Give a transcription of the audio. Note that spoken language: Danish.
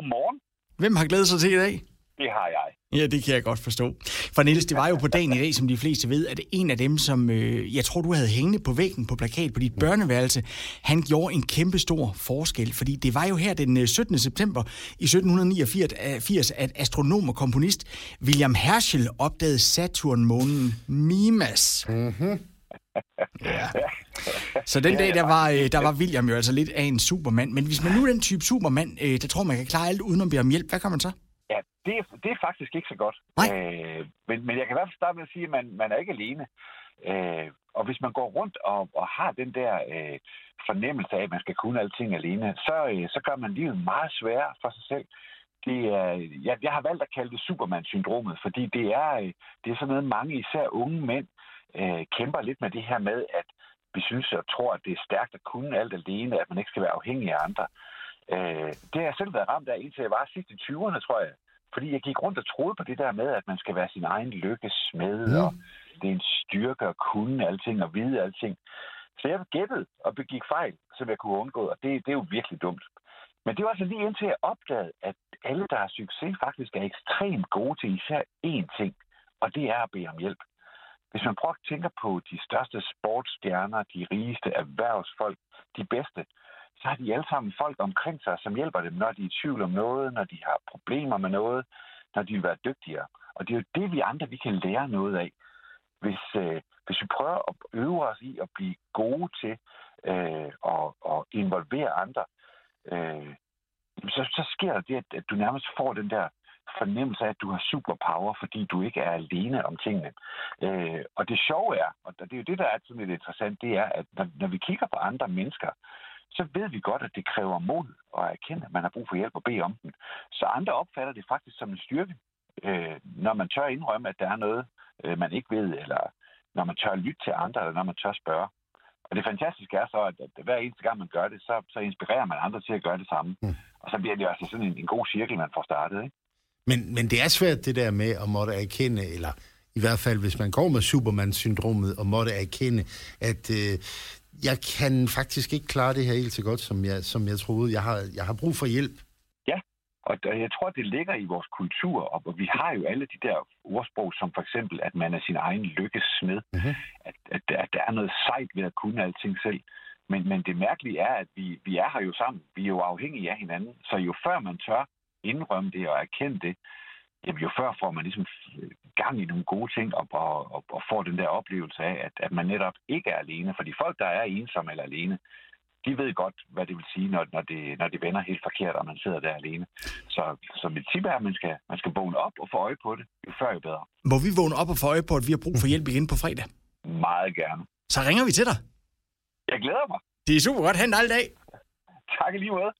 Godmorgen. Hvem har glædet sig til i dag? Det har jeg. Ja, det kan jeg godt forstå. For Niels, det var jo på dagen i dag, som de fleste ved, at en af dem, som øh, jeg tror, du havde hængende på væggen på plakat på dit børneværelse, han gjorde en kæmpe stor forskel. Fordi det var jo her den 17. september i 1789, at astronom og komponist William Herschel opdagede Saturn-månen Mimas. Mm-hmm. Ja. Så den dag, der var, øh, der var William jo altså lidt af en supermand. Men hvis man nu er den type supermand, øh, der tror, man kan klare alt uden at bede om hjælp, hvad kan man så? Ja, det er, det er faktisk ikke så godt. Nej. Øh, men, men jeg kan i hvert fald starte med at sige, at man, man er ikke alene. Øh, og hvis man går rundt og, og har den der øh, fornemmelse af, at man skal kunne alting alene, så, øh, så gør man livet meget sværere for sig selv. Det er, jeg, jeg har valgt at kalde det Superman-syndromet, fordi det er, øh, det er sådan noget, mange især unge mænd øh, kæmper lidt med det her med, at vi synes og tror, at det er stærkt at kunne alt alene, at man ikke skal være afhængig af andre. Øh, det har jeg selv været ramt af, indtil jeg var sidst i 20'erne, tror jeg. Fordi jeg gik rundt og troede på det der med, at man skal være sin egen lykkes smed, mm. og det er en styrke at kunne alting og vide alting. Så jeg gættede og begik fejl, som jeg kunne undgå, og det, det er jo virkelig dumt. Men det var altså lige indtil jeg opdagede, at alle, der har succes, faktisk er ekstremt gode til især én ting, og det er at bede om hjælp. Hvis man prøver at tænke på de største sportsstjerner, de rigeste erhvervsfolk, de bedste, så har de alle sammen folk omkring sig, som hjælper dem, når de er i tvivl om noget, når de har problemer med noget, når de vil være dygtigere. Og det er jo det, vi andre vi kan lære noget af. Hvis, øh, hvis vi prøver at øve os i at blive gode til øh, at, at involvere andre, øh, så, så sker der det, at, at du nærmest får den der fornemmelse af, at du har superpower, fordi du ikke er alene om tingene. Øh, og det sjove er, og det er jo det, der er sådan lidt interessant, det er, at når, når vi kigger på andre mennesker, så ved vi godt, at det kræver mod at erkende, at man har brug for hjælp og bede om den. Så andre opfatter det faktisk som en styrke, øh, når man tør indrømme, at der er noget, øh, man ikke ved, eller når man tør lytte til andre, eller når man tør spørge. Og det fantastiske er så, at, at hver eneste gang man gør det, så, så inspirerer man andre til at gøre det samme. Mm. Og så bliver det altså sådan en, en god cirkel, man får startet. Ikke? Men, men det er svært det der med at måtte erkende, eller i hvert fald hvis man går med Superman-syndromet, og måtte erkende, at øh, jeg kan faktisk ikke klare det her helt så godt, som jeg, som jeg troede. Jeg har, jeg har brug for hjælp. Ja, og jeg tror, det ligger i vores kultur, og vi har jo alle de der ordsprog, som for eksempel, at man er sin egen lykkesmed, mm-hmm. at, at, at der er noget sejt ved at kunne alting selv. Men, men det mærkelige er, at vi, vi er her jo sammen. Vi er jo afhængige af hinanden. Så jo før man tør indrømme det og erkende det, jamen jo før får man ligesom gang i nogle gode ting og, og, og, og får den der oplevelse af, at, at man netop ikke er alene. For de folk, der er ensomme eller alene, de ved godt, hvad det vil sige, når, når, det, når det vender helt forkert, og man sidder der alene. Så, så mit tip er, at man skal, man skal vågne op og få øje på det. Jo før, jo bedre. Må vi vågne op og få øje på, at vi har brug for hjælp igen på fredag? Meget gerne. Så ringer vi til dig. Jeg glæder mig. Det er super godt. Ha' en dejlig dag. Tak i lige måde.